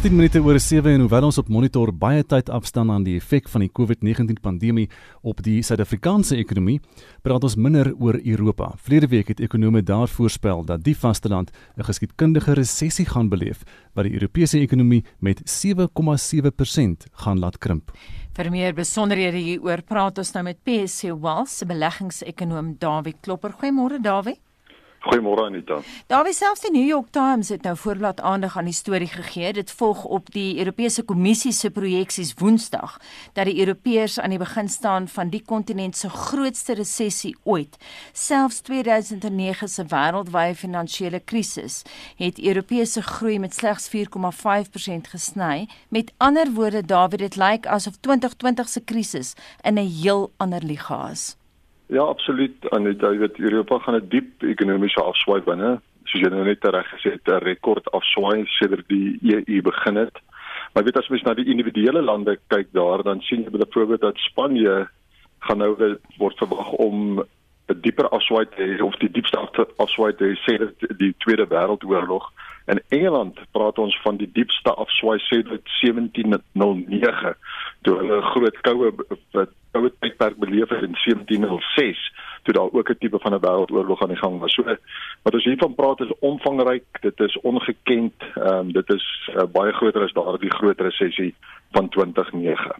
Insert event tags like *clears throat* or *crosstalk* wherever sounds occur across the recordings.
Dis 10 minute oor 7 en hoewel ons op monitor baie tyd afstaan aan die effek van die COVID-19 pandemie op die Suid-Afrikaanse ekonomie, praat ons minder oor Europa. Vlede week het ekonome daar voorspel dat die vasteland 'n geskiedkundige resessie gaan beleef wat die Europese ekonomie met 7,7% gaan laat krimp. Vir meer besonderhede hieroor praat ons nou met PSC Wealth se beleggingsekonoom Dawie Klopper. Goeiemôre Dawie. Goeiemôre Anita. Was selfs die New York Times het nou voorblad aandag aan die storie gegee. Dit volg op die Europese Kommissie se projeksies Woensdag dat die Europeërs aan die begin staan van die kontinent se grootste resessie ooit. Selfs 2009 se wêreldwye finansiële krisis het Europese groei met slegs 4,5% gesny. Met ander woorde, David, dit lyk asof 2020 se krisis in 'n heel ander liga is. Ja, absoluut. En jy weet Europa gaan 'n diep ekonomiese afswaai binne. Soos jy nou net reg gesê het, 'n rekord afswaai sedert die EU begin het. Maar weet as mens na die individuele lande kyk daar, dan sien jy byvoorbeeld dat Spanje gaan nou word verwag om 'n dieper afswaai te hê of die diepste afswaai te hê sedert die Tweede Wêreldoorlog. In Engeland praat ons van die diepste afswaai sedert 1709 toe hulle groot koue koue tydperk beleef het in 1706 toe daar ook 'n tipe van 'n wêreldoorlog aan die gang was. So wat ons hiervan praat is omvangryk, dit is ongekend, ehm um, dit is uh, baie groter as daardie groot resessie van 2009.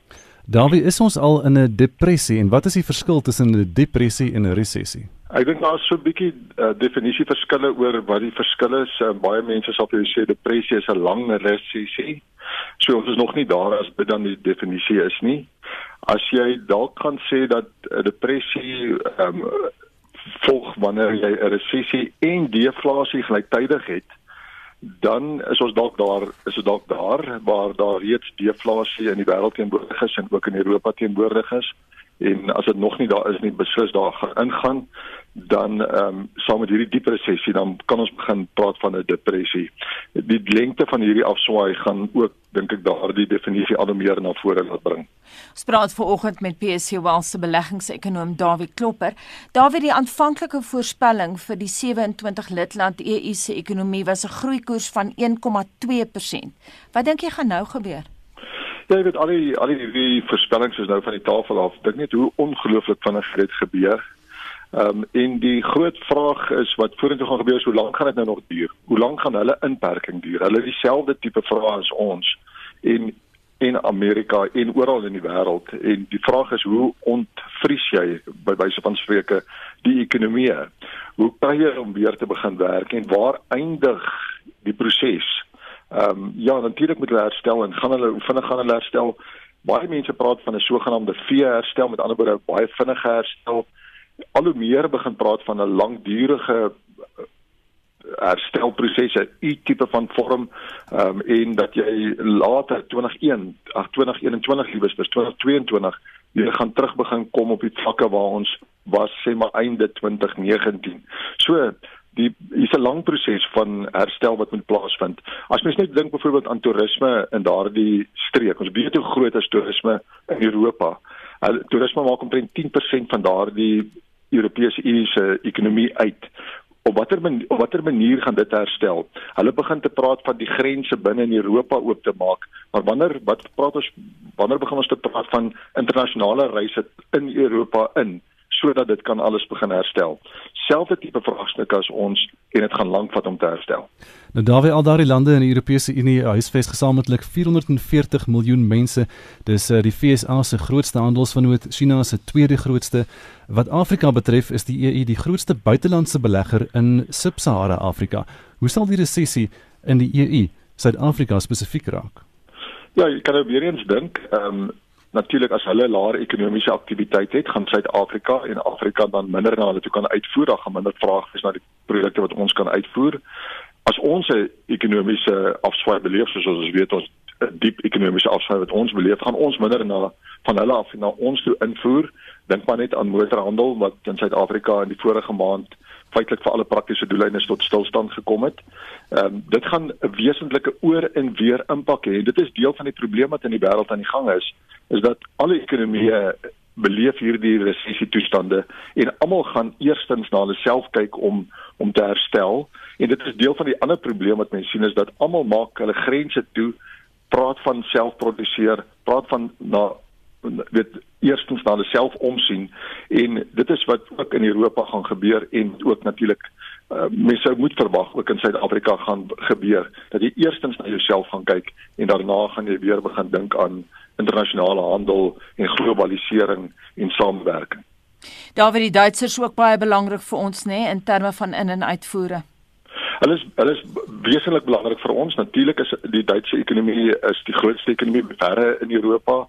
Daarby is ons al in 'n depressie en wat is die verskil tussen 'n depressie en 'n resessie? Ek dink daar is so 'n bietjie uh, definisie verskille oor wat die verskil is. Uh, baie mense sal vir jou sê depressie is 'n lang resessie. So ons is nog nie daar as dit dan die definisie is nie. As jy dalk kan sê dat 'n depressie ehm um, volg wanneer jy 'n resessie en deflasie gelyktydig het, dan is ons dalk daar, is dit dalk daar waar daar reeds deflasie in die wêreld teenwoordig is en ook in Europa teenwoordig is. En as dit nog nie daar is nie, beslis daar gaan ingaan dan ehm um, saam met hierdie dieper resessie dan kan ons begin praat van 'n depressie. Die lengte van hierdie afswaai gaan ook dink ek daardie definisie al meer na vore laat bring. Ons praat vanoggend met PSC Wealth se beleggingsekonoom Dawie Klopper. Dawie, die aanvanklike voorspelling vir die 27 lidland EU se ekonomie was 'n groeikoers van 1,2%. Wat dink jy gaan nou gebeur? Jy weet al die al die, die voorspellings is nou van die tafel af. Dink net hoe ongelooflik vinnig dit gebeur. Ehm um, en die groot vraag is wat vorentoe gaan gebeur, hoe lank gaan dit nou nog duur? Hoe lank gaan hulle inperking duur? Hulle dieselfde tipe vrae as ons en in Amerika en oral in die wêreld en die vraag is hoe ontvries jy by wyse van spreuke die ekonomie? Hoe kry jy om weer te begin werk en waar eindig die proses? Ehm um, ja, natuurlik moet hulle herstel en gaan hulle hoe vinnig gaan hulle herstel? Baie mense praat van 'n sogenaamde V-herstel, met ander woorde baie vinnige herstel al hoe meer begin praat van 'n langdurige eh, herstelproses, 'n U-tipe van vorm, ehm um, en dat jy later 21 ag 2021 liewes bis 2022 weer gaan terug begin kom op die vlakke waar ons was sê maar einde 2019. So die is 'n lang proses van herstel wat moet plaasvind. As mens net dink byvoorbeeld aan toerisme in daardie streek. Ons weet hoe groot is toerisme in Europa. Hulle toerisme maak omtrent 10% van daardie Europese Unie se ekonomie uit. Op watter manier op watter manier gaan dit herstel? Hulle begin te praat van die grense binne in Europa oop te maak, maar wanneer wat praat ons wanneer begin ons te praat van internasionale reise in Europa in? Sodat dit kan alles begin herstel. Selfde tipe vraagstuk as ons en dit gaan lank vat om te herstel. Nou daar wie al daardie lande in die Europese Unie huisves gesamentlik 440 miljoen mense. Dis uh, die FSA se grootste handelsvennoot, China se tweede grootste. Wat Afrika betref, is die EU die grootste buitelandse belegger in Sub-Sahara Afrika. Hoe sal die resessie in die EU Suid-Afrika spesifiek raak? Ja, jy kan nou weer eens dink, ehm um, natuurlik as hulle laer ekonomiese aktiwiteit het, gaan Suid-Afrika en Afrika dan minder na hulle toe kan uitvoer, dan gaan minder vraag wees na die produkte wat ons kan uitvoer. As ons 'n ekonomiese afswaai beleef soos ons weet ons 'n diep ekonomiese afswaai wat ons beleef, gaan ons minder na van hulle af na ons toe invoer. Dink maar net aan motorhandel wat in Suid-Afrika in die vorige maand feitelik vir alle praktiese doeleindes tot stilstand gekom het. Ehm um, dit gaan 'n wesentlike oor en weer impak hê. Dit is deel van die probleem wat in die wêreld aan die gang is is dat alle ekonomieë beleef hierdie resessie toestande en almal gaan eerstens na hulle self kyk om om te herstel en dit is deel van die ander probleem wat mense sien is dat almal maak hulle grense toe praat van selfproduseer, praat van na weet eerstens na hulle self omsien en dit is wat ook in Europa gaan gebeur en ook natuurlik uh, mense sou moet verwag ook in Suid-Afrika gaan gebeur dat jy eerstens na jouself gaan kyk en daarna gaan jy weer begin dink aan internasionale handel en globalisering en samewerking. Daar word die Duitsers ook baie belangrik vir ons nê nee, in terme van in en uitvoere. Hulle is hulle is wesentlik belangrik vir ons. Natuurlik is die Duitse ekonomie is die grootste ekonomie verre in Europa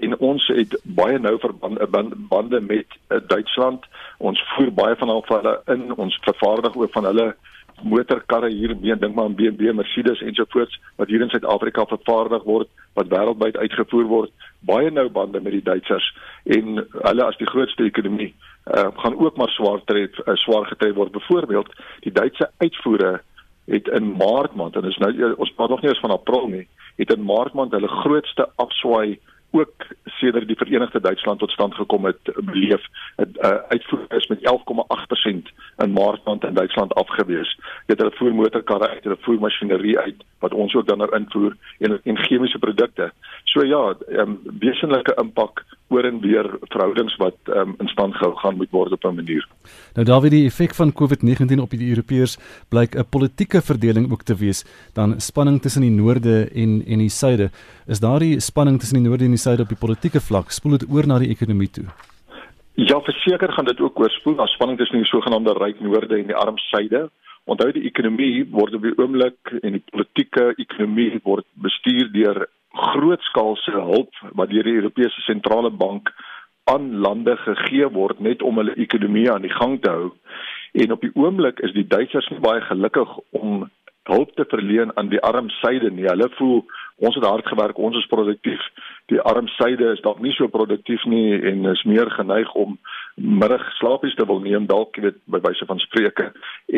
en ons het baie nou verbande bande met uh, Duitsland. Ons voer baie van hulle in. Ons vervaardig ook van hulle motorkarre hier, dink maar aan BMW, Mercedes ensovoorts wat hier in Suid-Afrika vervaardig word wat wêreldwyd uitgevoer word. Baie nou bande met die Duitsers en hulle as die grootste ekonomie uh, gaan ook maar swaar tref, uh, swaar getref word. Byvoorbeeld, die Duitse uitvoere het in Maart maand en is nou ons praat nog nie eens van April nie, het in Maart maand hulle grootste afswaai ook sedert die Verenigde Duitsland tot stand gekom het beleef het uh, uitvoer is met 11,8% in Maart maand in Duitsland afgewees. Dit hulle voer motorkarre uit, hulle voer masjinerie uit wat ons ook dan nou invoer en en chemiese produkte. So ja, ehm um, wesenlike impak oor en weer verhoudings wat um, in stand gehou gaan moet word op 'n manier. Nou daar wie die effek van COVID-19 op die Europeërs blyk 'n politieke verdeling ook te wees, dan spanning tussen die noorde en en die suide. Is daardie spanning tussen die noorde en die suide op die politieke vlak spoel dit oor na die ekonomie toe? Ja, verseker gaan dit ook oorspoel na spanning tussen die sogenaamde ryk noorde en die arm suide. Onthou die ekonomie word op die oomblik en die politieke ekonomie word bestuur deur grootskaalse hulp wat deur die Europese sentrale bank aan lande gegee word net om hulle ekonomie aan die gang te hou. En op die oomblik is die Duitsers nie baie gelukkig om hulp te verleen aan die arm suide nie. Hulle voel ons het hard gewerk, ons is produktief. Die arm suide is dalk nie so produktief nie en is meer geneig om middag slaapies te wil neem dalk weet by wyse van spreuke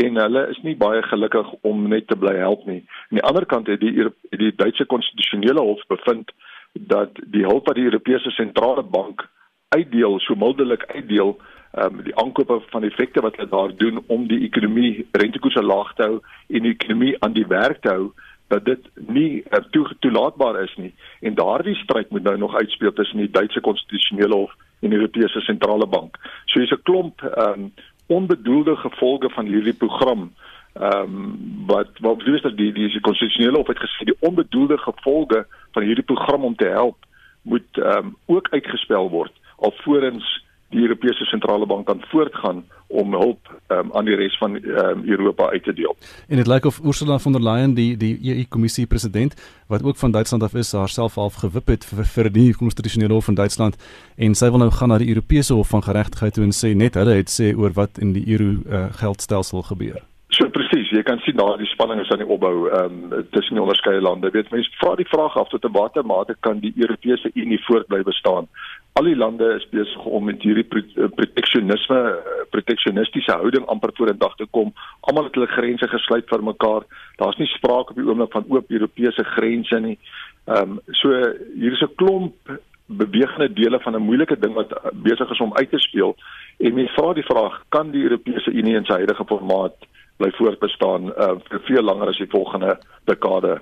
en hulle is nie baie gelukkig om net te bly help nie. Aan die ander kant het die die Duitse konstitusionele hof bevind dat die hulp wat die Europese sentrale bank uitdeel, so mildelik uitdeel, ehm um, die aankope van effekte wat hulle daar doen om die ekonomie rentekoerse laag te hou en die ekonomie aan die werk te hou dat dit nie uh, toe, toelaatbaar is nie en daardie stryd moet nou nog uitspeel tussen die Duitse konstitusionele hof en die Europese sentrale bank. So hier's 'n klomp ehm um, onbedoelde gevolge van hierdie program ehm um, wat wat bedoel is dat die die, die konstitusionele hof het gesê die onbedoelde gevolge van hierdie program om te help moet ehm um, ook uitgespel word alvorens die Europese sentrale bank kan voortgaan om hulp um, aan die res van um, Europa uit te deel. En dit lyk of Ursula von der Leyen die die EU-kommissie president wat ook van Duitsland af is, haarself half gewip het vir, vir die konstitusionele hof van Duitsland en sy wil nou gaan na die Europese hof van geregtigheid toe en sê net hulle het sê oor wat in die euro uh, geldstelsel gebeur. So presies, jy kan sien daar die spanning is aan die opbou ehm um, tussen die onderskeie lande. Weet mense vra die vraag af tot watter mate kan die Europese Unie voortbly bestaan? Al die lande is besig om met hierdie eh, proteksionisme eh, proteksionistiese houding amper voor in dag te kom. Almal het hulle grense gesluit vir mekaar. Daar's nie sprake op die oomblik van oop Europese grense nie. Ehm um, so hier is 'n klomp bewegende dele van 'n moeilike ding wat eh, besig is om uit te speel. En mense vra die vraag, kan die Europese Unie in sy huidige formaat bly voortbestaan uh, vir veel langer as die volgende dekade?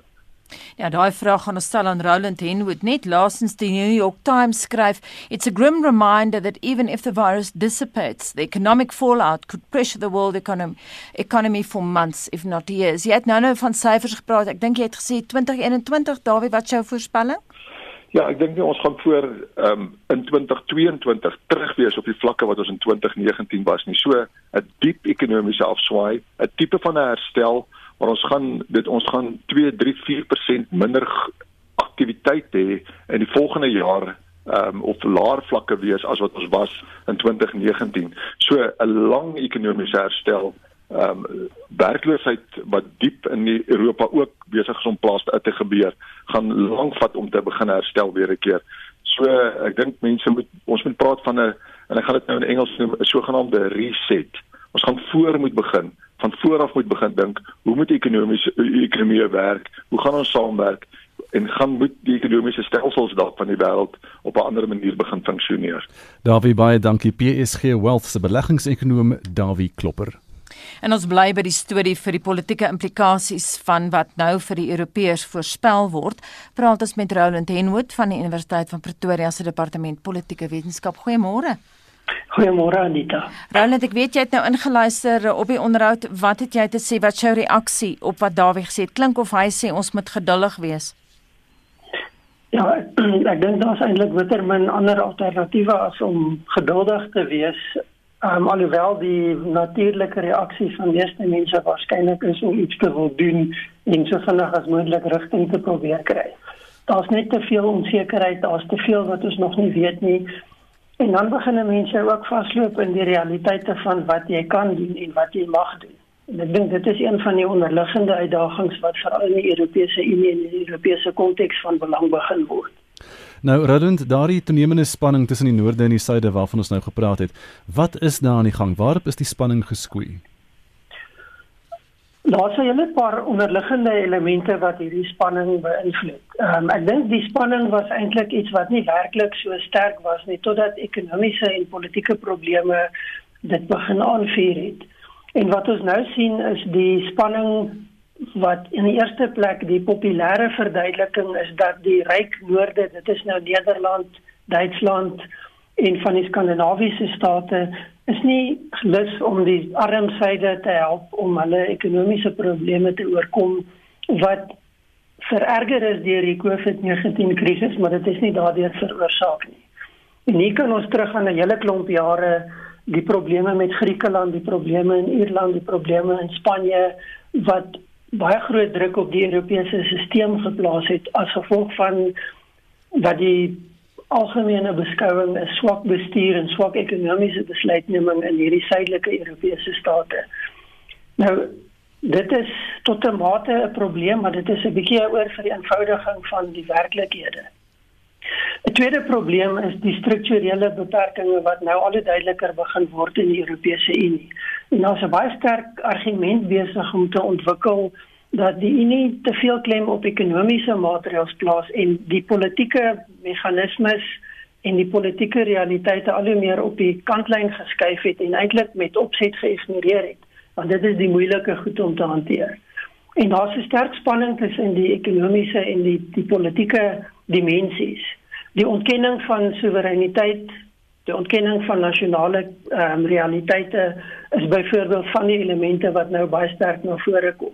Ja, daai vraag gaan ons stel aan Roland Henwood. Net laasens die New York Times skryf, "It's a grim reminder that even if the virus dissipates, the economic fallout could pressure the world economy, economy for months if not years." Jy het nou nou van syfers gepraat. Ek dink jy het gesê 2021, Dawie, wat jou voorspelling? Ja, ek dink ons gaan voor um, in 2022 terug wees op die vlakke wat ons in 2019 was nie. So 'n diep ekonomiese afswaai, 'n tipe van 'n herstel maar ons gaan dit ons gaan 2 3 4% minder aktiwiteit hê in die volgende jaar ehm um, op laer vlakke wees as wat ons was in 2019. So 'n lang ekonomiese herstel ehm um, werkloosheid wat diep in Europa ook besig is om plaas te gebeur, gaan lank vat om te begin herstel weer 'n keer. So ek dink mense moet ons moet praat van 'n en ek gaan dit nou in Engels noem 'n sogenaamde reset. Ons gaan voor moet begin van vooraf moet begin dink, hoe moet ekonomiese ekonomie werk? Hoe gaan ons saamwerk? En gaan moet die ekonomiese stelsels dalk van die wêreld op 'n ander manier begin funksioneer. Davie baie dankie PSG Wealth se beleggingsekonoom Davie Klopper. En ons bly by die storie vir die politieke implikasies van wat nou vir die Europeërs voorspel word. Praat ons met Roland Henwood van die Universiteit van Pretoria se departement politieke wetenskap. Goeiemôre. Goeiemôre Anita. Roland, ek weet jy het nou ingeluister op die onderhoud. Wat het jy te sê? Wat jou reaksie op wat Dawie gesê het? Klink of hy sê ons moet geduldig wees. Ja, ek, *clears throat* ek dink daar's eintlik bitter min ander alternatiewe as om geduldig te wees. Um, alhoewel die natuurlike reaksie van meeste mense waarskynlik is om iets te wil doen en so vinnig as moontlik rigting te probeer kry. Daar's net te veel onsekerheid, daar's te veel wat ons nog nie weet nie. En dan begin mense ook vasloop in die realiteite van wat jy kan doen en wat jy mag doen. En ek dink dit is een van die onderliggende uitdagings wat veral in die Europese Unie en die Europese konteks van belang begin word. Nou, Radund, daardie toenemende spanning tussen die noorde en die suide waarvan ons nou gepraat het, wat is daar aan die gang? Waarop is die spanning geskoei? Daar's 'n hele paar onderliggende elemente wat hierdie spanning beïnvloed. Um, ek dink die spanning was eintlik iets wat nie werklik so sterk was nie totdat ekonomiese en politieke probleme dit begin aanvuur het. En wat ons nou sien is die spanning wat in die eerste plek die populêre verduideliking is dat die ryk noorde, dit is nou Nederland, Duitsland en van die skandinawiese state is nie lus om die arm syde te help om hulle ekonomiese probleme te oorkom wat vererger is deur die COVID-19 krisis, maar dit is nie daardeur veroorsaak nie. En hier kan ons terug aan 'n hele klomp jare die probleme met Griekeland, die probleme in Ierland, die probleme in Spanje wat baie groot druk op die Europese stelsel geplaas het as gevolg van dat die algemene beskouing is swak bestuur en swak ekonomiese besluitneming in hierdie suidelike Europese state. Nou dit is tot 'n mate 'n probleem, maar dit is 'n bietjie oor vir die eenvoudiging van die werklikhede. 'n Tweede probleem is die strukturele beperkings wat nou al duideliker begin word in die Europese Unie. En daar's 'n baie sterk argument besig om te ontwikkel dat die Unie te veel klem op ekonomiese maatreëls plaas en die politieke meganismes en die politieke realiteite al hoe meer op die kantlyn geskuif het en eintlik met opset geïgnoreer het want dit is die moeilike goed om te hanteer. En daar's 'n sterk spanning tussen die ekonomiese en die die politieke dimensies. Die ontkenning van soewereiniteit, die ontkenning van nasionale um, realiteite is byvoorbeeld van die elemente wat nou baie sterk na vore kom.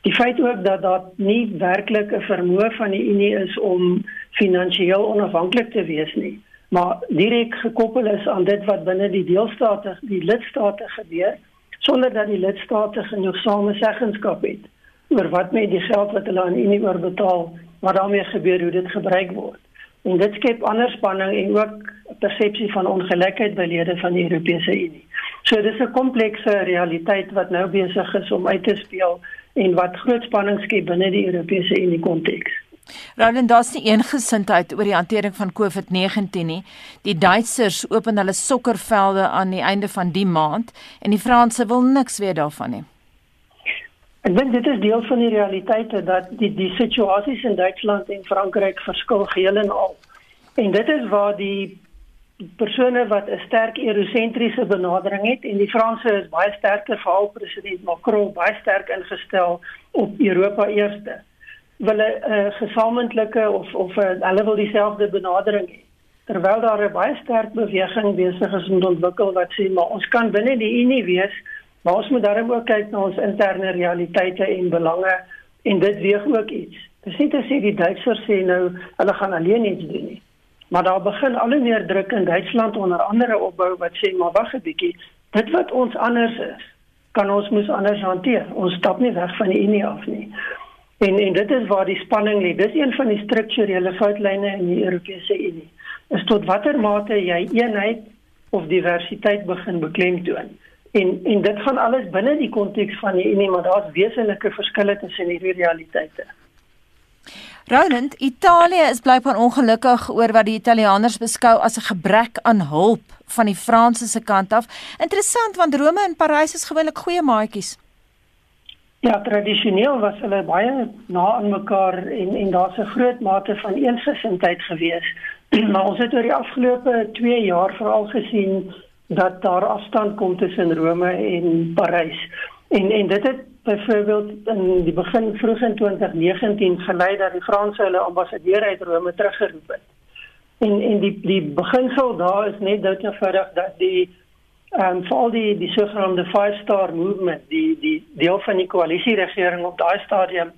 Die feit ook dat daar nie werklik 'n vermoë van die Unie is om finansiëel onafhanklik te wees nie, maar direk gekoppel is aan dit wat binne die deelstate, die lidstate gebeur, sonder dat die lidstate genoeg sameseggenskap het oor wat met die geld wat hulle aan die Unie oorbetaal, wat daarmee gebeur, hoe dit gebruik word. En dit skep ander spanning en ook persepsie van ongelykheid by lede van die Europese Unie. So dis 'n komplekse realiteit wat nou besig is om uit te speel en wat groot spanning skep binne die Europese Unie konteks. Roland, daar's nie eengesindheid oor die hantering van COVID-19 nie. Die Duitsers open hulle sokkervelde aan die einde van die maand en die Franse wil niks weet daarvan nie. Ek dink dit is deel van die realiteite dat die die situasies in Duitsland en Frankryk verskil geheel en al. En dit is waar die persone wat 'n sterk eurosentriese benadering het en die Franse is baie sterker veral president Macron baie sterk ingestel op Europa eerste. Wil 'n uh, gesamentlike of of uh, hulle wil dieselfde benadering hê. Terwyl daar 'n baie sterk beweging besig is om te ontwikkel wat sê maar ons kan binne die Unie wees, maar ons moet daarom ook kyk na ons interne realiteite en belange en dit weeg ook iets. Dis nie te sê die Duitsers sê nou hulle gaan alleen iets doen nie. Maar daar begin al hoe meer druk in Duitsland onder andere opbou wat sê maar wag 'n bietjie, dit wat ons anders is, kan ons mos anders hanteer. Ons stap nie weg van die Unie af nie. En en dit is waar die spanning lê. Dis een van die strukturele foutlyne in die Europese Unie. Is tot watter mate jy eenheid of diversiteit begin beklemtoon. En en dit gaan alles binne die konteks van die Unie, maar daar's wesenlike verskille tussen hierdie realiteite. Roland, Italië is blykbaar ongelukkig oor wat die Italianers beskou as 'n gebrek aan hulp van die Franse se kant af. Interessant want Rome en Parys is gewoonlik goeie maatjies. Ja, tradisioneel was hulle baie na aan mekaar en en daar's 'n groot mate van eensgesindheid gewees. *clears throat* maar ons het oor die afgelope 2 jaar veral gesien dat daar afstand kom tussen Rome en Parys. En en dit het byvoorbeeld in die begin vroeg in 2019 gelei dat die Franse hulle ambassadeur uit Rome teruggeroep het. En en die die beginsel daar is net dit eenvoudig dat die ehm um, vir die die sogenaamde five star movement, die die deel van die koalisie regering op daai stadium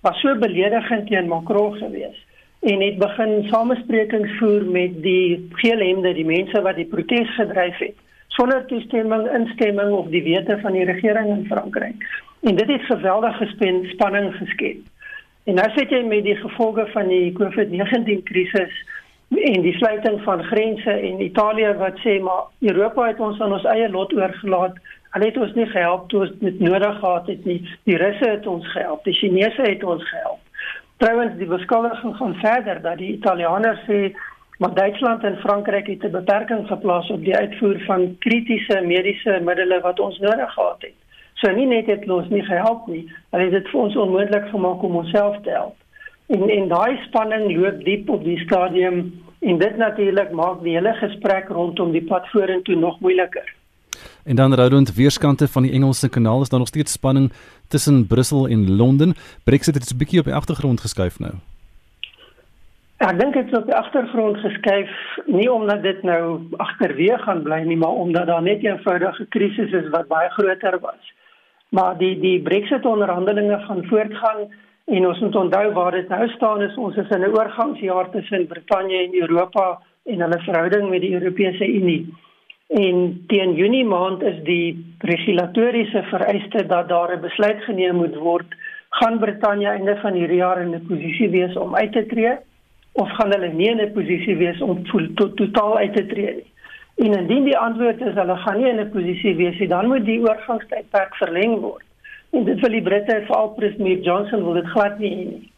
was so beledigend teen Macron geweest en het begin samesprekings voer met die geelhemde, die mense wat die protes gedryf het sonder toestemming, instemming of die wete van die regering in Frankryk. En dit het geweldige spanning geskep. En nou sit jy met die gevolge van die COVID-19 krisis en die sluiting van grense en Italië wat sê maar Europa het ons aan ons eie lot oorgelaat. Hulle het ons nie gehelp toe ons dit nodig gehad het nie. Die Russe het ons gehelp, die Chinese het ons gehelp. Trouwens die beskuldiging gaan verder dat die Italianers sê maar Duitsland en Frankryk het 'n beperking geplaas op die uitvoer van kritiese mediese middele wat ons nodig gehad het. So nie net het ons nie gehelp nie, maar het dit vir ons onmoontlik gemaak om onsself te help. En en daai spanning loop diep op die stadium en dit natuurlik maak die hele gesprek rondom die pad vorentoe nog moeiliker. En dan rondom weerskante van die Engelse kanaal is daar nog steeds spanning tussen Brussel en Londen. Brexit het 'n bietjie op die agtergrond geskuif nou. Ek dink dit is op die agtergrond geskuif nie omdat dit nou agterweë gaan bly nie, maar omdat daar net 'n eenvoudige krisis is wat baie groter was maar die die Brexit onderhandelinge gaan voortgaan en ons moet onthou waar dit nou staan is ons is in 'n oorgangsjaar tussen Brittanje en Europa en hulle verhouding met die Europese Unie. En teen Junie maand is die regulatoriese vereiste dat daar 'n besluit geneem moet word gaan Brittanje einde van hierdie jaar in 'n posisie wees om uit te tree of gaan hulle nie in 'n posisie wees om to totaal uit te tree nie. En indien die antwoord is hulle gaan nie in 'n posisie wees nie, dan moet die oorgangstydperk verleng word. En dit vir die Britte, veral premier Johnson wil dit glad nie hê nie.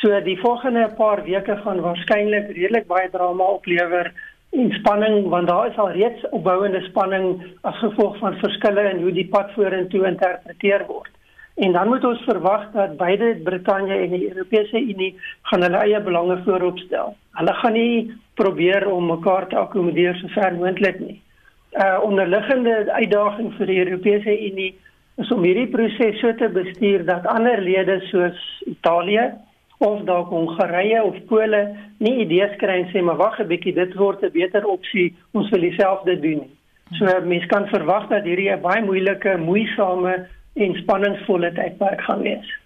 So die volgende paar weke gaan waarskynlik redelik baie drama oplewer en spanning want daar is al reeds opbouende spanning as gevolg van verskille in hoe die pad vorentoe geïnterpreteer word. En dan moet ons verwag dat beide Brittanje en die Europese Unie gaan hulle eie belange voorop stel. Hulle gaan nie probeer om mekaar te akkommodeer so ver moontlik nie. Uh onderliggende uitdaging vir die Europese Unie is om hierdie proses so te bestuur dat ander lede soos Italië of dalk Hongarye of Pole nie idees kry en sê maar wag 'n bietjie dit word 'n beter opsie ons wil dieselfde doen. So mense kan verwag dat hierdie 'n baie moeilike, moeisame en spanningsvolle tydperk gaan wees.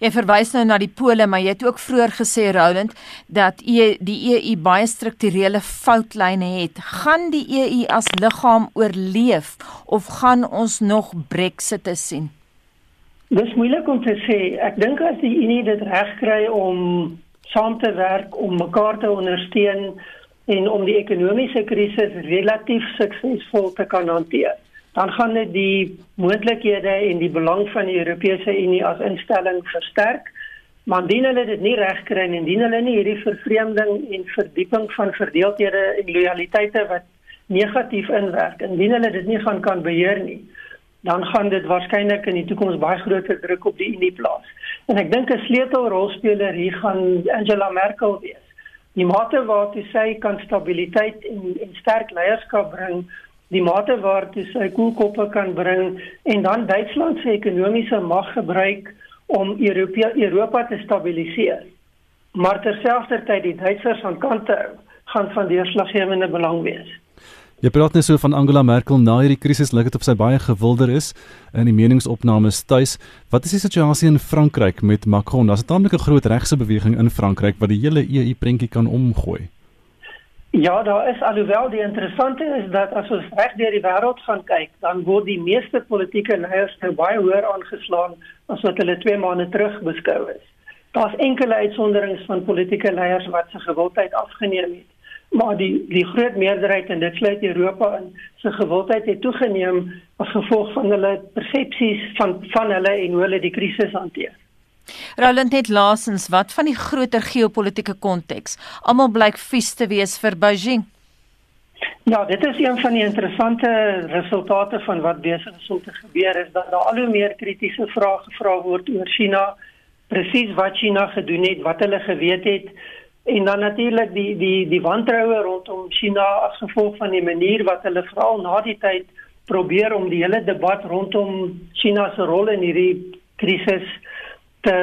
Jy verwys nou na die pole, maar jy het ook vroeër gesê Roland dat e, die EU baie strukturele foutlyne het. Gaan die EU as liggaam oorleef of gaan ons nog Brexit te sien? Dis moeilik om te sê. Ek dink as die Unie dit regkry om saam te werk om mekaar te ondersteun en om die ekonomiese krisis relatief suksesvol te kan hanteer dan gaan dit die moontlikhede en die belang van die Europese Unie as instelling versterk. Maar indien hulle dit nie regkry en indien hulle nie hierdie vervreemding en verdieping van verdeeldhede en lojaliteite wat negatief inwerk, indien hulle dit nie gaan kan beheer nie, dan gaan dit waarskynlik in die toekoms baie groter druk op die Unie plaas. En ek dink 'n sleutelrolspeler hier gaan Angela Merkel wees. Die mate waartoe sy kan stabiliteit en, en sterk leierskap bring die mate waartoe sy koelkoppe kan bring en dan Duitsland se ekonomiese mag gebruik om Europa Europa te stabiliseer. Maar terselfdertyd die Duitsers aan kante gaan van deurslaggewende belang wees. Jy praat net so van Angela Merkel na hierdie krisis lyk dit of sy baie gewilder is in die meningsopnames tuis. Wat is die situasie in Frankryk met Macron? Daar's 'n tamelike groot regse beweging in Frankryk wat die hele EU prentjie kan omgooi. Ja, daar is alhoewel die interessante is dat as ons reg deur die wêreld gaan kyk, dan word die meeste politieke leiers nou baie hoër aangeslaan as wat hulle 2 maande terug beskou is. Daar's enkele uitsonderings van politieke leiers wat se gewildheid afgeneem het, maar die die groot meerderheid en dit sluit Europa in, se gewildheid het toegeneem as gevolg van hulle persepsies van van hulle en hoe hulle die krisis hanteer. Roland het laasens wat van die groter geopolitiese konteks. Almal blyk vies te wees vir Beijing. Ja, dit is een van die interessante resultate van wat besig is om te gebeur is dat daar al hoe meer kritiese vrae gevra word oor China, presies wat China gedoen het, wat hulle geweet het en dan natuurlik die die die wantroue rondom China as gevolg van die manier wat hulle veral na die tyd probeer om die hele debat rondom China se rol in hierdie krisis te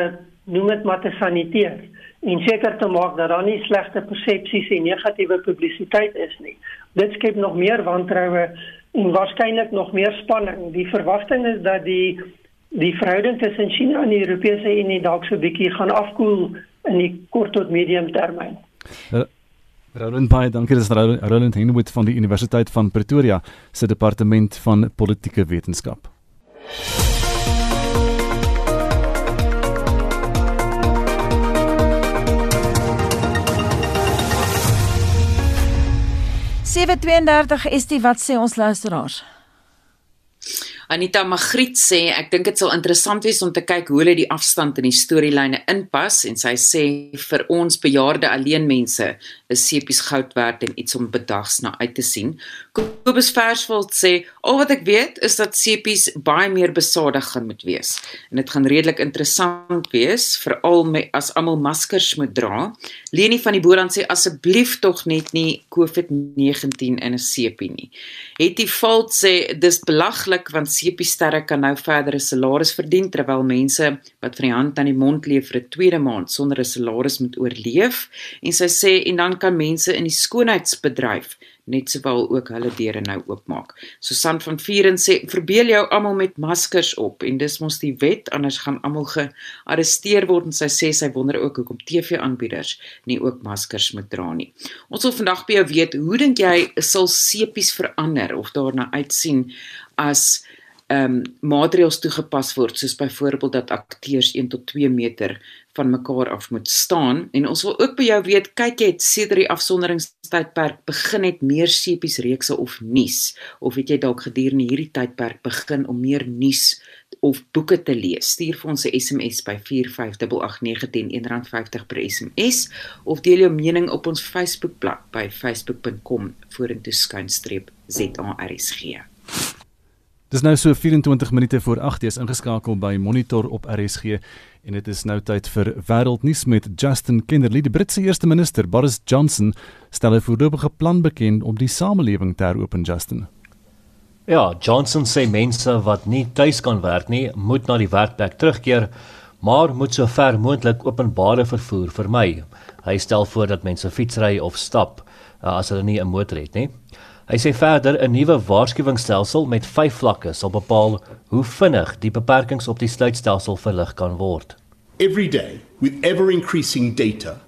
noem dit maar te saniteer en seker te maak dat daar nie slegte persepsies en negatiewe publisiteit is nie. Dit skep nog meer wantroue en waarskynlik nog meer spanning. Die verwagting is dat die die verhouding tussen China en die Europese Unie dalk so bietjie gaan afkoel in die kort tot medium termyn. Uh, Roland Baie, dankie dis Roland Henwood van die Universiteit van Pretoria se departement van politieke wetenskap. Sewe 32 is dit wat sê ons luisteraars. Anita Magriet sê ek dink dit sal interessant wees om te kyk hoe hulle die afstand in die storielyne inpas en sy sê vir ons bejaarde alleen mense is sepies goud werd en iets om bedags na uit te sien. Kobus Versveld sê al wat ek weet is dat sepies baie meer besadig gaan moet wees en dit gaan redelik interessant wees veral as almal maskers moet dra. Leni van die Boland sê asseblief tog net nie COVID-19 in 'n sepie nie. Hetty Valt sê dis belaglik want sepiesterre kan nou verdere salaris verdien terwyl mense wat van die hand aan die mond leef vir 'n tweede maand sonder 'n salaris moet oorleef en sy sê en dan kan mense in die skoonheidsbedryf net sowel ook hulle deure nou oopmaak. Susan van Vieren sê verbeel jou almal met maskers op en dis mos die wet anders gaan almal gearresteer word en sy sê sy wonder ook hoekom TV-aanbieders nie ook maskers moet dra nie. Ons wil vandag by jou weet, hoe dink jy sal sepies verander of daarna uitsien as ehm um, maatreëls toegepas word soos byvoorbeeld dat akteurs 1 tot 2 meter van mekaar af moet staan. En ons wil ook by jou weet kyk jy het sedert die afsonderingstydperk begin het meer sepies reekse of nuus? Of het jy dalk gedurende hierdie tydperk begin om meer nuus of boeke te lees? Stuur vir ons 'n SMS by 4588910 R1.50 per SMS of deel jou mening op ons Facebookblad by facebook.com vorentoe skynstreep ZARSG Dis nou so 24 minute voor 8:00 is ingeskakel by Monitor op RSG en dit is nou tyd vir wêreldnuus met Justin Kennerly. Die Britse eerste minister Boris Johnson stel 'n voorlopige plan bekend om die samelewing te heropen, Justin. Ja, Johnson sê mense wat nie tuis kan werk nie, moet na die werkplek terugkeer, maar moet so ver moontlik openbare vervoer vermy. Hy stel voor dat mense fietsry of stap uh, as hulle nie 'n motor het nie. Hy sê verder 'n nuwe waarskuwingsstelsel met 5 vlakke sal bepaal hoe vinnig die beperkings op die sluitstelsel verlig kan word. Every day, with ever increasing data,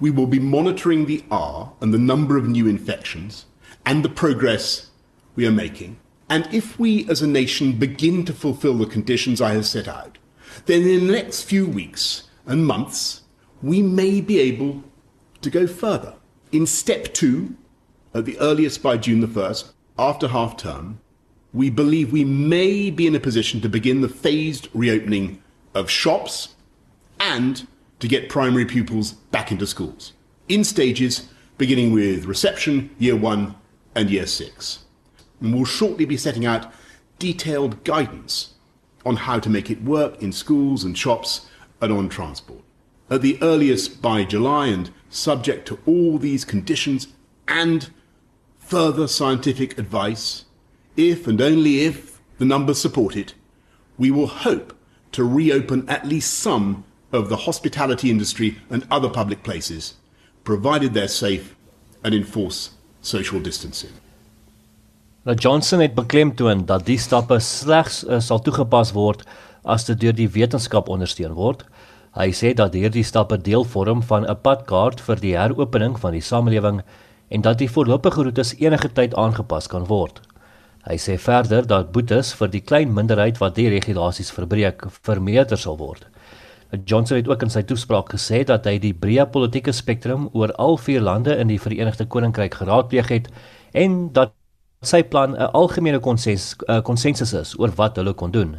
we will be monitoring the R and the number of new infections and the progress we are making. And if we as a nation begin to fulfill the conditions I have set out, then in the next few weeks and months, we may be able to go further. In step two, at the earliest by June the 1st, after half term, we believe we may be in a position to begin the phased reopening of shops and to get primary pupils back into schools in stages beginning with reception, year one, and year six. And we'll shortly be setting out detailed guidance on how to make it work in schools and shops and on transport. At the earliest by July, and subject to all these conditions and further scientific advice, if and only if the numbers support it, we will hope to reopen at least some of the hospitality industry and other public places, provided they're safe and enforce social distancing. Nou Johnson het beklemtoon dat die stappe slegs uh, sal toegepas word as dit deur die wetenskap ondersteun word. Hy sê dat hierdie stappe deel vorm van 'n padkaart vir die heropening van die samelewing en dat die voorlopige roetes enige tyd aangepas kan word. Hy sê verder dat boetes vir die klein minderheid wat die regulasies verbreek vermeerder sal word. Johnson het ook in sy toespraak gesê dat hy die breë politieke spektrum oor al vier lande in die Verenigde Koninkryk geraadpleeg het en dat sy plan 'n algemene konsensus is oor wat hulle kon doen.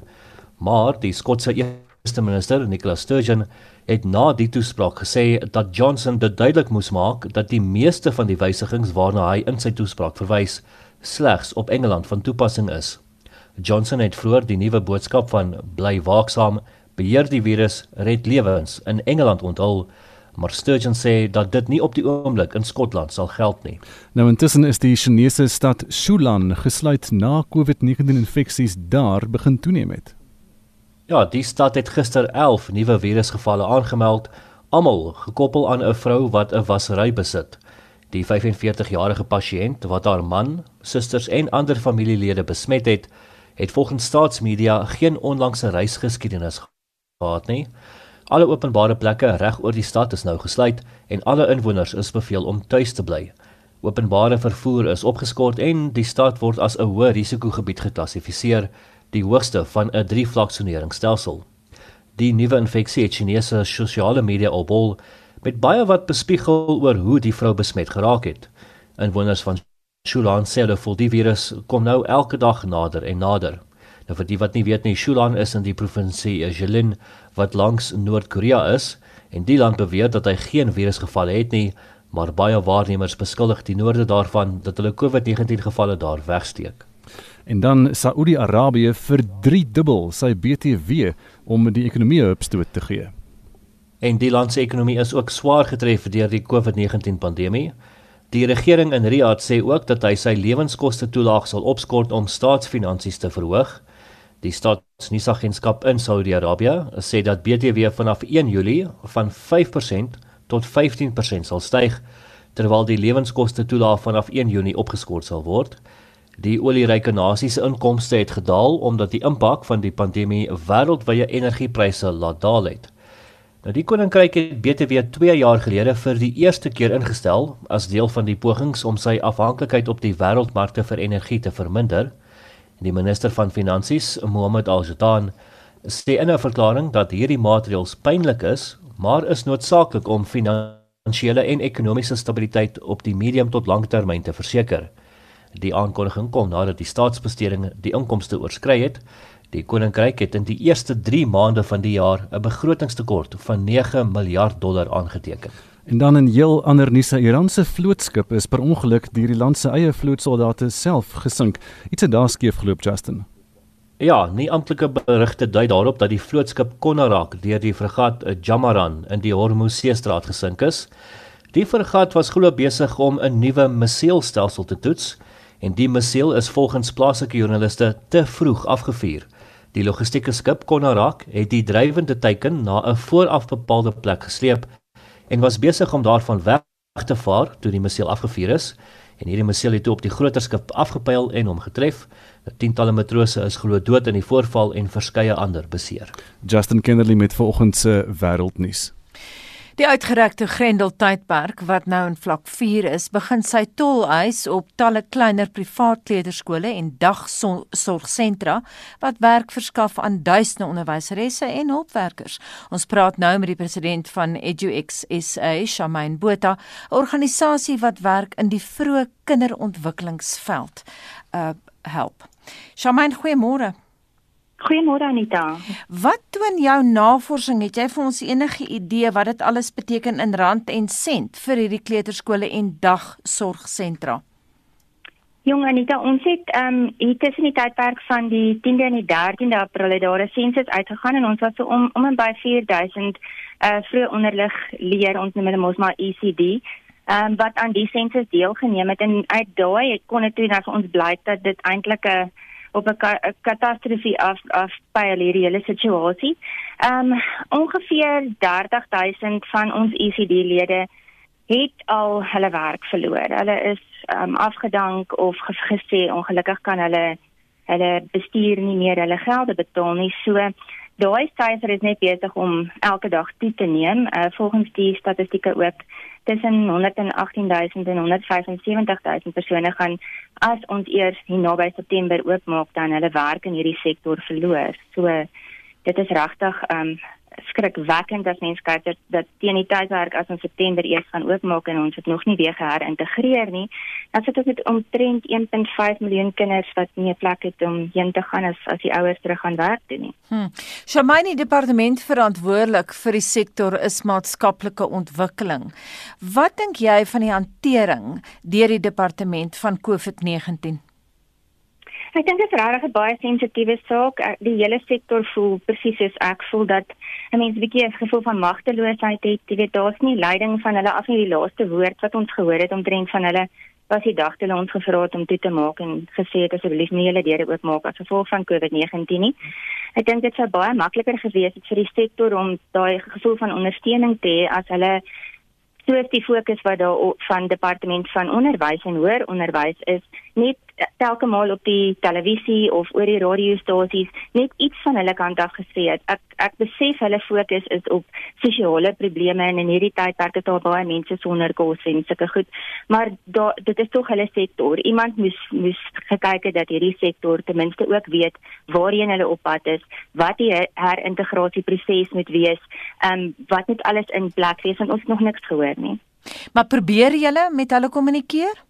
Maar die Skotse eerste minister, Nicola Sturgeon, het na die toespraak gesê dat Johnson dit duidelik moes maak dat die meeste van die wysigings waarna hy in sy toespraak verwys slegs op Engeland van toepassing is. Johnson het vroeër die nuwe boodskap van bly waaksaam, beheer die virus, red lewens in Engeland onthul maar Sturgeon sê dat dit nie op die oomblik in Skotland sal geld nie. Nou intussen is die Chinese stad Shulan gesluit na COVID-19 infeksies daar begin toeneem het. Ja, die stad het gister 11 nuwe virusgevalle aangemeld, almal gekoppel aan 'n vrou wat 'n wassery besit. Die 45-jarige pasiënt wat haar man, susters en ander familielede besmet het, het volgens staatsmedia geen onlangse reisgeskiedenis gehad nie. Alle openbare plekke reg oor die stad is nou gesluit en alle inwoners is beveel om tuis te bly. Openbare vervoer is opgeskort en die stad word as 'n hoë risikogebied geklassifiseer, die hoogste van 'n drie-vlak-soneringsstelsel. Die nuwe infeksie het Chinese sosiale media opbol met baie wat bespiegel oor hoe die vrou besmet geraak het. Inwoners van Shulan sê hulle voel die virus kom nou elke dag nader en nader. Nou vir die wat nie weet nie, Shulan is in die provinsie Jilin wat langs Noord-Korea is en die land beweer dat hy geen virusgevalle het nie, maar baie waarnemers beskuldig die noorde daarvan dat hulle COVID-19 gevalle daar wegsteek. En dan Saudi-Arabië vir 3 dubbel sy BTW om die ekonomie opstoot te gee. En die land se ekonomie is ook swaar getref deur die COVID-19 pandemie. Die regering in Riyadh sê ook dat hy sy lewenskoste toelaag sal opskort om staatsfinansies te verhoog. Die staatsnuusagentskap in Saudi-Arabië sê dat BTW vanaf 1 Julie van 5% tot 15% sal styg terwyl die lewenskoste toelaag vanaf 1 Junie opgeskort sal word. Die olieryke nasies se inkomste het gedaal omdat die impak van die pandemie wêreldwye energiepryse laat daal het. Nou die koninkryk het BTW 2 jaar gelede vir die eerste keer ingestel as deel van die pogings om sy afhanklikheid op die wêreldmarkte vir energie te verminder. Die minister van Finansies, Mohammed Al-Jatan, sê in 'n verklaring dat hierdie maatreëls pynlik is, maar is noodsaaklik om finansiële en ekonomiese stabiliteit op die medium tot langtermyn te verseker. Die aankondiging kom nadat die staatsbesteding die inkomste oorskry het. Die koninkryk het in die eerste 3 maande van die jaar 'n begrotingstekort van 9 miljard dollar aangeteken. En dan in heel ander nuus, 'n Iranse vlootskip is per ongeluk deur die land se eie vlootsoldate self gesink. Iets het daar skeef geloop, Justin. Ja, nie amptelike berigte dui daarop dat die vlootskip Konarak deur die fregat Jamaran in die Hormuzseestraat gesink is. Die fregat was glo besig om 'n nuwe missielstelsel te toets en die missiel is volgens plaaslike joernaliste te vroeg afgevuur. Die logistieke skip Konarak het die drywende teiken na 'n vooraf bepaalde plek gesleep en was besig om daarvan weg te vaar toe die missiel afgevuur is en hierdie missiel het toe op die groter skip afgepyl en hom getref. Tientalle matrose is glo dood in die voorval en verskeie ander beseer. Justin Kennerly met vanoggend se wêreldnuus. Die uitgerekte Grendel tydperk wat nou in vlak 4 is, begin sy tol eis op talle kleiner privaat kleuterskole en dagsorgsentra wat werk verskaf aan duisende onderwyseresse en hulpwerkers. Ons praat nou met die president van EduX SA, Shamaine Botha, 'n organisasie wat werk in die vroeë kinderontwikkelingsveld. Uh help. Shamaine, goeiemôre. Goeiemôre Anita. Wat toon jou navorsing? Het jy vir ons enige idee wat dit alles beteken in rand en sent vir hierdie kleuterskole en dagsorgsentra? Jong Anita, ons het ehm um, hier tussen die tydperk van die 10de en die 13de April het daar 'n sensus uitgegaan en ons was so om om en by 4000 uh eh, vroeg onderlig leer ons noem hulle mos maar ECD. Ehm um, wat aan die sensus deelgeneem het en uit daai kon dit toe nou vir ons blyk dat dit eintlik 'n op 'n ka katastrofie af af by hierdie hele situasie. Ehm um, ongeveer 30000 van ons ECD-lede het al hulle werk verloor. Hulle is ehm um, afgedank of gesê ongelukkig kan hulle hulle bestuur nie meer hulle gelde betaal nie. So daai syfer is net besig om elke dag toe te neem. Uh, volgens die statistieke ook tussen 118000 en 175000 persone gaan as ons eers hier naby September oopmaak dan hulle werk in hierdie sektor verloor. So dit is regtig um skrikwekkend as mens kyk dat, dat teen die tydwerk as ons September eers gaan oopmaak en ons het nog nie weer geherintegreer nie, dan sit ons met omtrent 1.5 miljoen kinders wat nie 'n plek het om heen te gaan as as die ouers terug gaan werk toe nie. Hm. Shamaini departement verantwoordelik vir die sektor is maatskaplike ontwikkeling. Wat dink jy van die hantering deur die departement van COVID-19? Ek dink dit is regtig 'n baie sensitiewe saak. Die hele sektor voel presies soos ek voel dat 'n mens 'n bietjie 'n gevoel van magteloosheid het. Jy weet, daar's nie leiding van hulle af nie. Die laaste woord wat ons gehoor het omtrent van hulle was die dag toe ons gevra het om toe te maak en gesê het asseblief nie julle deure oopmaak as gevolg van COVID-19 nie. Ek dink dit sou baie makliker gewees het vir die sektor om daai gevoel van ondersteuning te hê as hulle soos die fokus wat daar van departement van onderwys en hoër onderwys is net telke maal op die televisie of oor die radiostasies net iets van hulle kant af gesê het. Ek ek besef hulle fokus is op sosiale probleme en in hierdie tydperk het daar baie mense sonder kos en sulke goed. Maar da dit is tog hulle sektor. Iemand moes moes gekyk het dat hierdie sektor ten minste ook weet waarheen hulle op pad is, wat die herintegrasieproses moet wees, ehm um, wat net alles in plek wees want ons nog niks gehoor nie. Maar probeer julle met hulle kommunikeer?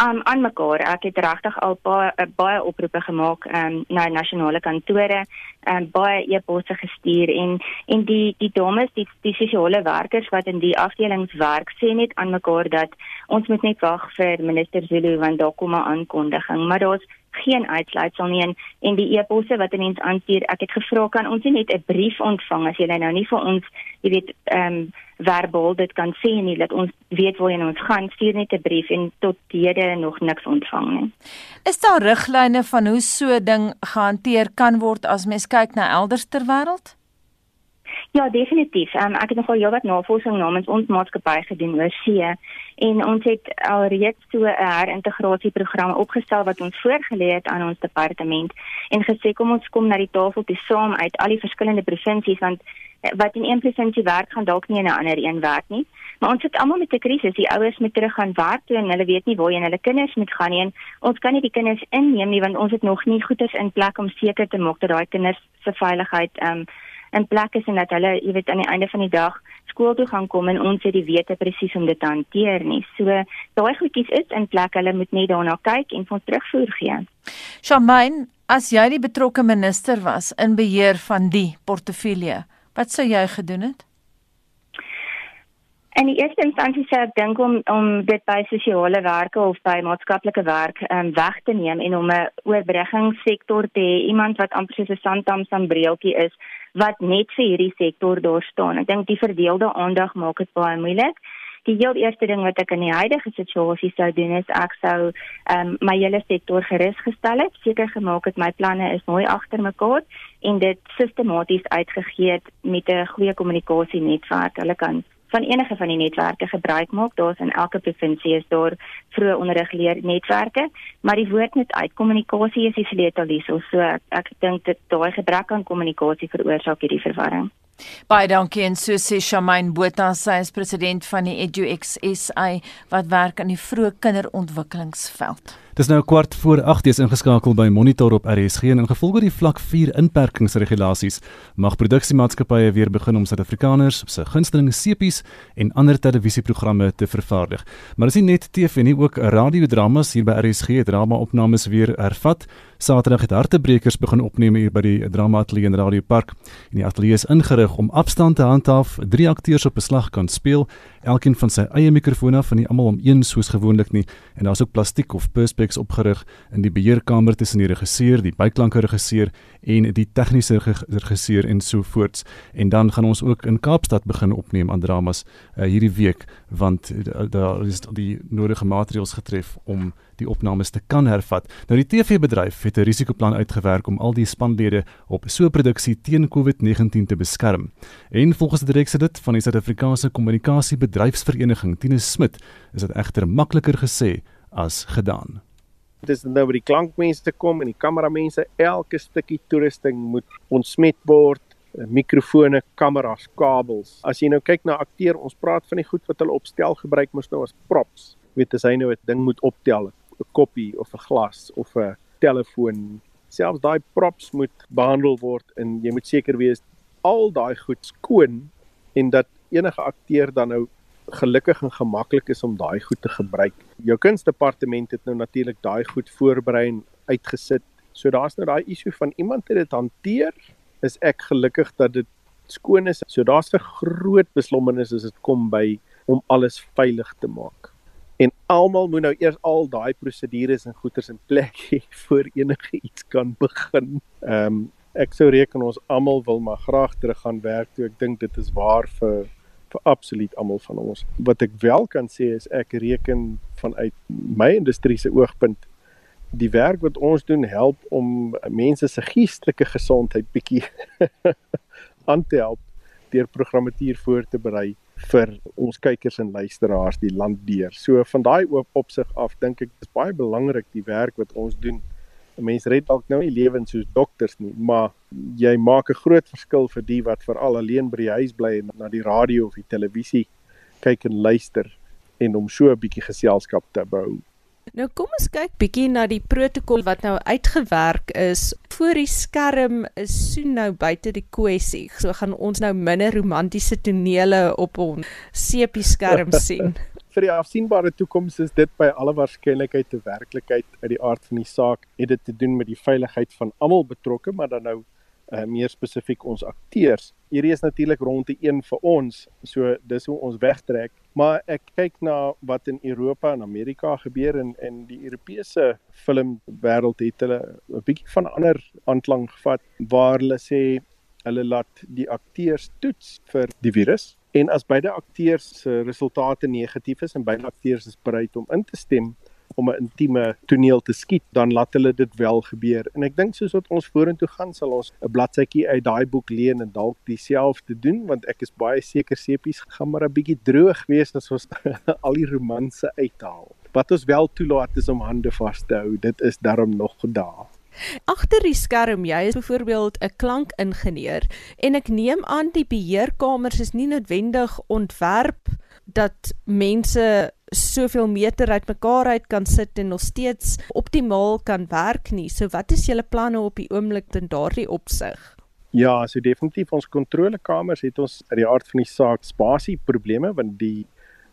Aan aan mekaar. Ek het regtig al baie eh, baie oproepe gemaak um, na nasionale kantore, um, baie e-posse gestuur en en die die dames, die die sosiale werkers wat in die afdelings werk, sê net aan mekaar dat ons moet net wag vir minister Zulu want daar kom 'n aankondiging, maar daar's geen uitsluitsel nie en, en die e-posse wat mense aanstuur, ek het gevra kan ons net 'n brief ontvang as jy nou nie vir ons, jy weet, ehm um, verbaal dit kan sê nie dat ons weet waarheen ons gaan, stuur net 'n brief en tot hede nog niks ontvang nie. Is daar riglyne van hoe so 'n ding gehanteer kan word as mens kyk na elders ter wêreld? Ja, definitief. Um, ek het nogal heelwat navorsing namens ons maatskappy gedoen oor see en ons het alreeds so 'n herintegrasieprogram opgestel wat ons voorgelê het aan ons departement en gesê kom ons kom na die tafel toe saam uit al die verskillende provinsies want eh, wat in een provinsie werk gaan dalk nie in 'n ander een werk nie. Maar ons sit almal met 'n krisis. Die ouers moet terug gaan werk toe en hulle weet nie waarheen hulle kinders moet gaan nie. En ons kan nie die kinders inneem nie want ons het nog nie goeders in plek om seker te maak dat daai kinders se veiligheid ehm um, in plek is en dat hulle, jy weet, aan die einde van die dag skool toe gaan kom en ons het die wete presies om dit te hanteer nie. So daai goedjies is in plek. Hulle moet net daarna kyk en ons terugvoer gee. Shamain, as jy die betrokke minister was in beheer van die portefeulje, wat sou jy gedoen het? En die eerste instansie sê ek dink om om dit by sosiale werke of by maatskaplike werk um, weg te neem en om 'n oorbruggingssektor te hê, iemand wat amper soos 'n sandtam sambreeltjie is wat net vir hierdie sektor daar staan. Ek dink die verdeelde aandag maak dit baie moeilik. Die heel eerste ding wat ek in die huidige situasie sou doen is ek sou um, my hele sektor gerus gestel het, seker gemaak het my planne is mooi agter mekaar en dit sistematies uitgegee het met 'n goeie kommunikasienetwerk. Hulle kan van enige van die netwerke gebruik maak. Daar's in elke provinsie is daar vroeë onderrigleer netwerke, maar die woord net uit kommunikasie is die sleutel hierso. So ek, ek dink dit daai gebrek aan kommunikasie veroorsaak hierdie verwarring. Baie dankie en so sê Shamaine Botha, sy is president van die EduX SA wat werk aan die vroeë kinderontwikkelingsveld. Dis nou kwart voor 8 jy's ingeskakel by Monitor op RSG en ingevolge die vlak 4 inperkingsregulasies mag produksiemaatskappye weer begin om Suid-Afrikaners se gunsteling sepies en ander televisieprogramme te vervaardig. Maar dis nie net TV nie, ook radiodramas hier by RSG drama-opnames weer hervat. Saterdag het Hartebrekers begin opneem hier by die Drama Ateljee in Radio Park. En die ateljee is ingerig om afstand te handhaaf, drie akteurs op beslag kan speel, elkeen van sy eie mikrofoon af en nie almal om een soos gewoonlik nie. En daar's ook plastiek of perspex opgerig in die beheerkamer tussen die regisseur, die byklanke regisseur en die tegniese regisseur en so voorts. En dan gaan ons ook in Kaapstad begin opneem aan dramas uh, hierdie week want uh, daar is die nodige maatreëls getref om die opnames te kan hervat. Nou die TV-bedryf het 'n risikoplan uitgewerk om al die spanlede op so 'n produksie teen COVID-19 te beskerm. En volgens die direksie dit van die Suid-Afrikaanse Kommunikasiebedryfsvereniging, Tinus Smit, is dit egter makliker gesê as gedaan. Dit is nou by die klankmense kom en die kameramense, elke stukkie toerusting moet ontsmet word, mikrofone, kameras, kabels. As jy nou kyk na akteur, ons praat van die goed wat hulle opstel gebruik mos nou as props. Weet as hy nou 'n ding moet optel, 'n koppie of 'n glas of 'n telefoon, selfs daai props moet behandel word en jy moet seker wees al daai goed skoon en dat enige akteur dan nou gelukkig en gemaklik is om daai goed te gebruik. Jou kunsdepartement het nou natuurlik daai goed voorberei en uitgesit. So daar's nou daai issue van iemand het dit hanteer. Is ek gelukkig dat dit skoon is. So daar's 'n groot beslommernis as dit kom by om alles veilig te maak. En almal moet nou eers al daai prosedures en goeders in plek *laughs* hê voor enige iets kan begin. Ehm um, ek sou reken ons almal wil maar graag terug gaan werk toe. Ek dink dit is waar vir vir absoluut almal van ons. Wat ek wel kan sê is ek reken vanuit my industrie se oogpunt die werk wat ons doen help om mense se geestelike gesondheid bietjie *laughs* aan te help deur programmatuur voor te berei vir ons kykers en luisteraars die land deur. So van daai oop opsig af dink ek dis baie belangrik die werk wat ons doen. 'n Mens red dalk nou nie lewens soos dokters nie, maar jy maak 'n groot verskil vir die wat veral alleen by die huis bly en na die radio of die televisie kyk en luister en om so 'n bietjie geselskap te bou. Nou kom ons kyk bietjie na die protokol wat nou uitgewerk is. Voor die skerm is so nou buite die kwessie. So gaan ons nou minder romantiese tonele op ons sepie skerm *laughs* sien. Vir die afsienbare toekoms is dit by alle waarskynlikheid 'n werklikheid uit die aard van die saak. Het dit te doen met die veiligheid van almal betrokke, maar dan nou uh, meer spesifiek ons akteurs. Hierdie is natuurlik rondte een vir ons, so dis hoe ons wegtrek, maar ek kyk na wat in Europa en Amerika gebeur en en die Europese filmwêreld het hulle 'n bietjie van ander aanklang gevat waar hulle sê hulle laat die akteurs toets vir die virus en as beide akteurs se resultate negatief is en beide akteurs is bereid om in te stem om 'n intieme toneel te skiet, dan laat hulle dit wel gebeur. En ek dink soos wat ons vorentoe gaan, sal ons 'n bladsytjie uit daai boek leen en dalk dieselfde doen, want ek is baie seker sepies gaan maar 'n bietjie droog wees as ons *laughs* al die romanse uithaal. Wat ons wel toelaat is om hande vas te hou. Dit is darm nog daar. Agter die skerm, jy is byvoorbeeld 'n klankingenieur en ek neem aan die beheerkamers is nie noodwendig ontwerp dat mense soveel meter uitmekaar uit kan sit en nog steeds optimaal kan werk nie. So wat is julle planne op die oomblik in daardie opsig? Ja, so definitief ons kontrolekamers het ons uit die aard van die saak spasie probleme want die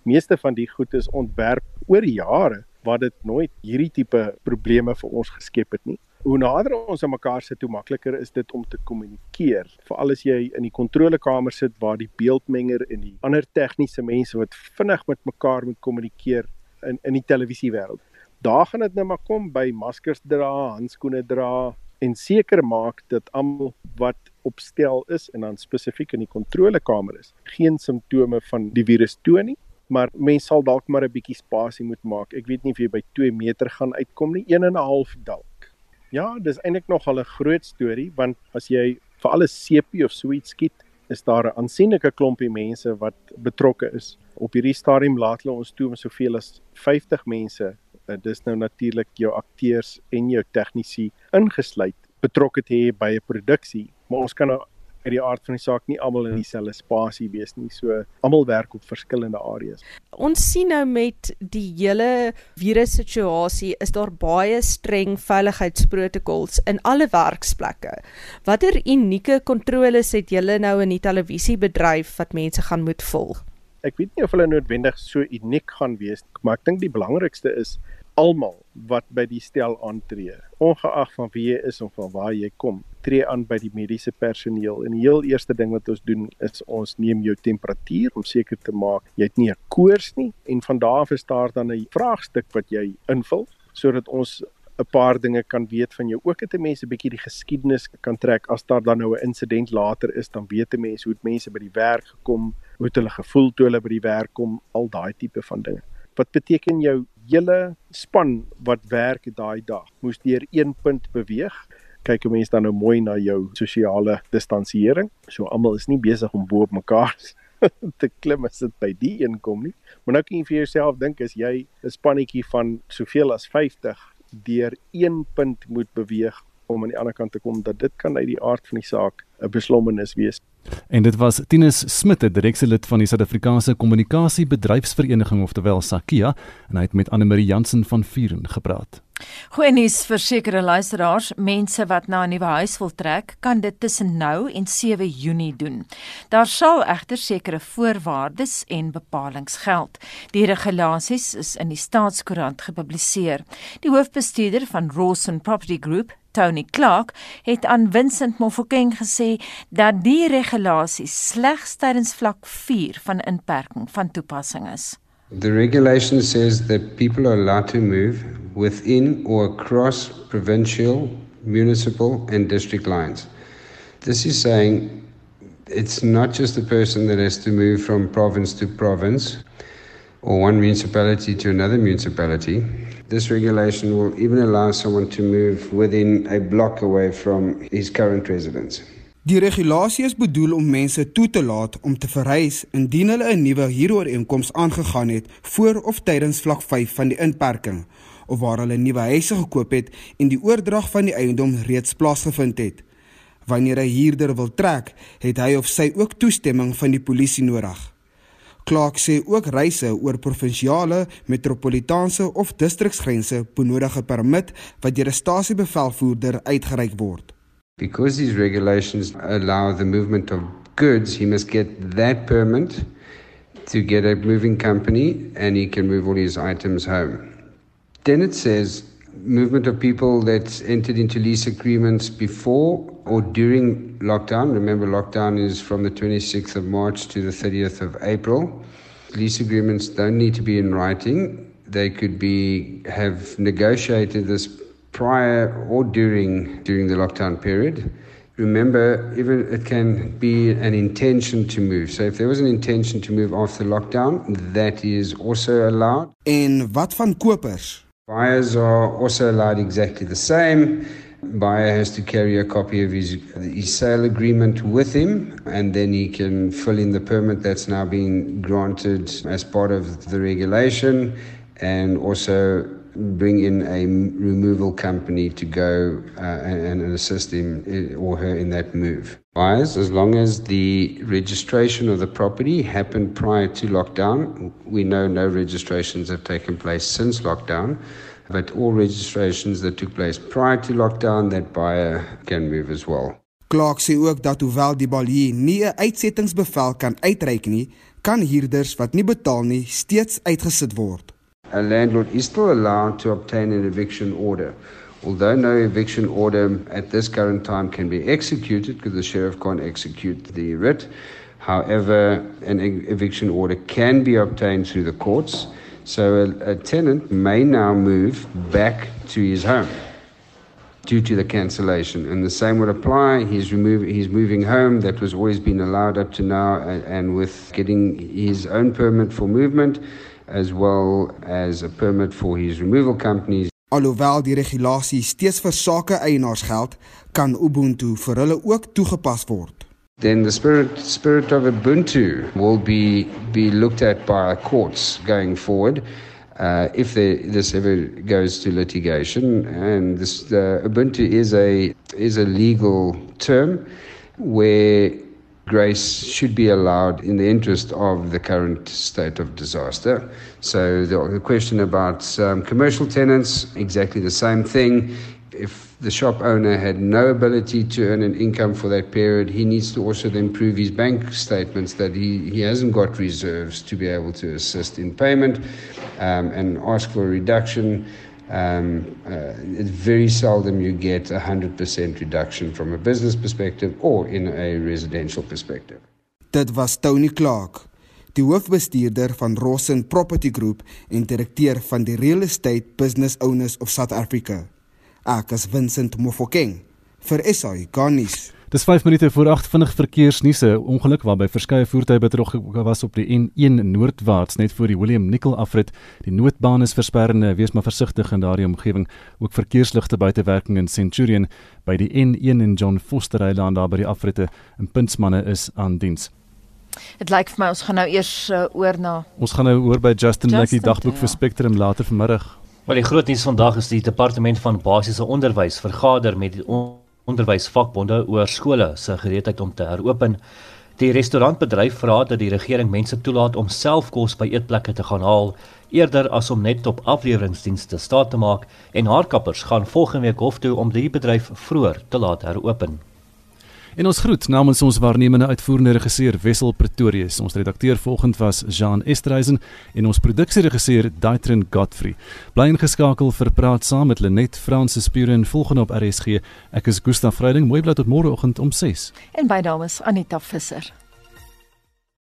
meeste van die goed is ontwerp oor jare wat dit nooit hierdie tipe probleme vir ons geskep het nie hoe nader ons aan mekaar sit, hoe makliker is dit om te kommunikeer. Veral as jy in die kontrolekamer sit waar die beeldmenger en die ander tegniese mense wat vinnig met mekaar moet kommunikeer in in die televisiewêreld. Daar gaan dit nou maar kom by maskers dra, handskoene dra en seker maak dat almal wat opstel is en dan spesifiek in die kontrolekamer is, geen simptome van die virus toon nie maar mens sal dalk maar 'n bietjie spasie moet maak. Ek weet nie of jy by 2 meter gaan uitkom nie, 1 en 'n half dalk. Ja, dis eintlik nog al 'n groot storie want as jy vir alles sepie of sweet skiet, is daar 'n aansienlike klompie mense wat betrokke is. Op hierdie stadium laat hulle ons toe om soveel as 50 mense, uh, dis nou natuurlik jou akteurs en jou tegnisi ingesluit, betrokke te hê by 'n produksie. Maar ons kan nou uit die aard van die saak nie almal in dieselfde spasie wees nie. So almal werk op verskillende areas. Ons sien nou met die hele virus situasie is daar baie streng veiligheidsprotokols in alle werksplekke. Watter unieke kontroles het julle nou in die televisiebedryf wat mense gaan moet volg? Ek weet nie of hulle noodwendig so uniek gaan wees, maar ek dink die belangrikste is almal wat by die stel aantree, ongeag van wie jy is of van waar jy kom, tree aan by die mediese personeel. En die heel eerste ding wat ons doen is ons neem jou temperatuur om seker te maak jy het nie 'n koors nie en van daar af is daar dan 'n vraagstuk wat jy invul sodat ons 'n paar dinge kan weet van jou. Ook het mense 'n bietjie die geskiedenis kan trek as daar dan nou 'n insident later is, dan weet mense hoe mense by die werk gekom, hoe het hulle gevoel toe hulle by die werk kom, al daai tipe van dinge. Wat beteken jou hele span wat werk daai dag moes deur een punt beweeg. Kyk 'n mens dan nou mooi na jou sosiale distansiering. So almal is nie besig om bo op mekaar *laughs* te klim as dit by die een kom nie. Maar nou kan jy vir jouself dink as jy 'n spannetjie van soveel as 50 deur een punt moet beweeg om aan die ander kant te kom dat dit kan uit die aard van die saak 'n beslommenis wees. En dit was Tinus Smit, direkte lid van die Suid-Afrikaanse Kommunikasie Bedryfsvereniging oftewel SAKIA, en hy het met Anne Marie Jansen van Vuren gepraat. Goeie nuus vir sekere luisteraars, mense wat na 'n nuwe huis wil trek, kan dit tussen nou en 7 Junie doen. Daar sal egter sekere voorwaardes en bepalinge geld. Die regulasies is in die Staatskoerant gepubliseer. Die hoofbestuurder van Rawson Property Group, Tony Clark het aan Vincent Mofokeng gesê dat die regulasie slegs tydens vlak 4 van inperking van toepassing is. The regulation says that people are allowed to move within or across provincial, municipal, and district lines. This is saying it's not just the person that has to move from province to province or one municipality to another municipality. This regulation will even allow someone to move within a block away from his current residence. Die regulasie is bedoel om mense toe te laat om te verhuis indien hulle 'n nuwe huurooreenkoms aangegaan het voor of tydens vlak 5 van die inperking of waar hulle nuwe huise gekoop het en die oordrag van die eiendom reeds plaasgevind het. Wanneer 'n huurder wil trek, het hy of sy ook toestemming van die polisie nodig. Clark sê ook reise oor provinsiale, metropolitaanse of distriksgrense benodig 'n permit wat deur 'n stasiebevelvoerder uitgereik word. Because these regulations allow the movement of goods, he must get that permit to get a moving company and he can move all his items home. Then it says movement of people that entered into lease agreements before or during lockdown. Remember, lockdown is from the 26th of March to the 30th of April. Lease agreements don't need to be in writing. They could be have negotiated this prior or during during the lockdown period. Remember, even it can be an intention to move. So if there was an intention to move after lockdown, that is also allowed. En wat van kopers? Buyers are also allowed exactly the same. Buyer has to carry a copy of his, his sale agreement with him, and then he can fill in the permit that's now been granted as part of the regulation, and also bring in a removal company to go uh, and, and assist him or her in that move. Buyers, as long as the registration of the property happened prior to lockdown, we know no registrations have taken place since lockdown, but all registrations that took place prior to lockdown, that buyer can move as well. Clark sê ook dat hoewel die balie nie 'n uitsettingsbevel kan uitreik nie, kan huurders wat nie betaal nie steeds uitgesit word. A landlord is still allowed to obtain an eviction order. Although no eviction order at this current time can be executed because the sheriff can't execute the writ, however, an eviction order can be obtained through the courts. So a, a tenant may now move back to his home due to the cancellation. And the same would apply. He's, remove, he's moving home. That was always been allowed up to now. And, and with getting his own permit for movement, as well as a permit for his removal companies. Alhoewel die regulasie steeds vir sake eienaars geld, kan Ubuntu vir hulle ook toegepas word. Then the spirit spirit of Ubuntu will be be looked at by courts going forward. Uh, if the, this ever goes to litigation, and this uh, Ubuntu is a is a legal term where grace should be allowed in the interest of the current state of disaster. So the, question about um, commercial tenants, exactly the same thing. If the shop owner had no ability to earn an income for that period, he needs to also then prove his bank statements that he, he hasn't got reserves to be able to assist in payment um, and ask for a reduction. Um, uh, it's very seldom you get a 100% reduction from a business perspective or in a residential perspective. Dit was Tony Clark, die hoofbestuurder van Rosen Property Group en direkteur van die Real Estate Business Owners of South Africa. Ek is Vincent Mofokeng vir SAI Garnis. Dis 5 minute voor 8 vinnig verkeersnuus. 'n Ongeluk waarby verskeie voertuie betrokke was op die N1 noordwaarts net voor die William Nicol afrit. Die noodbaan is versperre. Wees maar versigtig in daardie omgewing. Ook verkeersligte buitewerking in Centurion by die N1 en John Foster Island daar by die afritte en puntsmanne is aan diens. Dit lyk vir my ons gaan nou eers uh, oor na Ons gaan nou hoor by Justin, Justin Lucky dagboek ja. vir Spectrum later vanmiddag. Maar die groot nuus vandag is die departement van basiese onderwys vergader met die on onderwysvakbonde oor skole se gereedheid om te heropen. Die restaurantbedryf vra dat die regering mense toelaat om self kos by eetplekke te gaan haal eerder as om net op afleweringsdienste staat te maak en haarkappers gaan volgende week hof toe om die bedryf vroeër te laat heropen. En ons groet namens ons waarnemende uitvoerende regisseur Wessel Pretorius. Ons redakteur volgend was Jean Estreisen en ons produksieregisseur Daitrin Godfrey. Bly ingeskakel vir praat saam met Lenet Fransis Puren volgende op RSG. Ek is Gustaf Vreiding. Mooi bly tot môreoggend om 6. En by dames Anita Visser.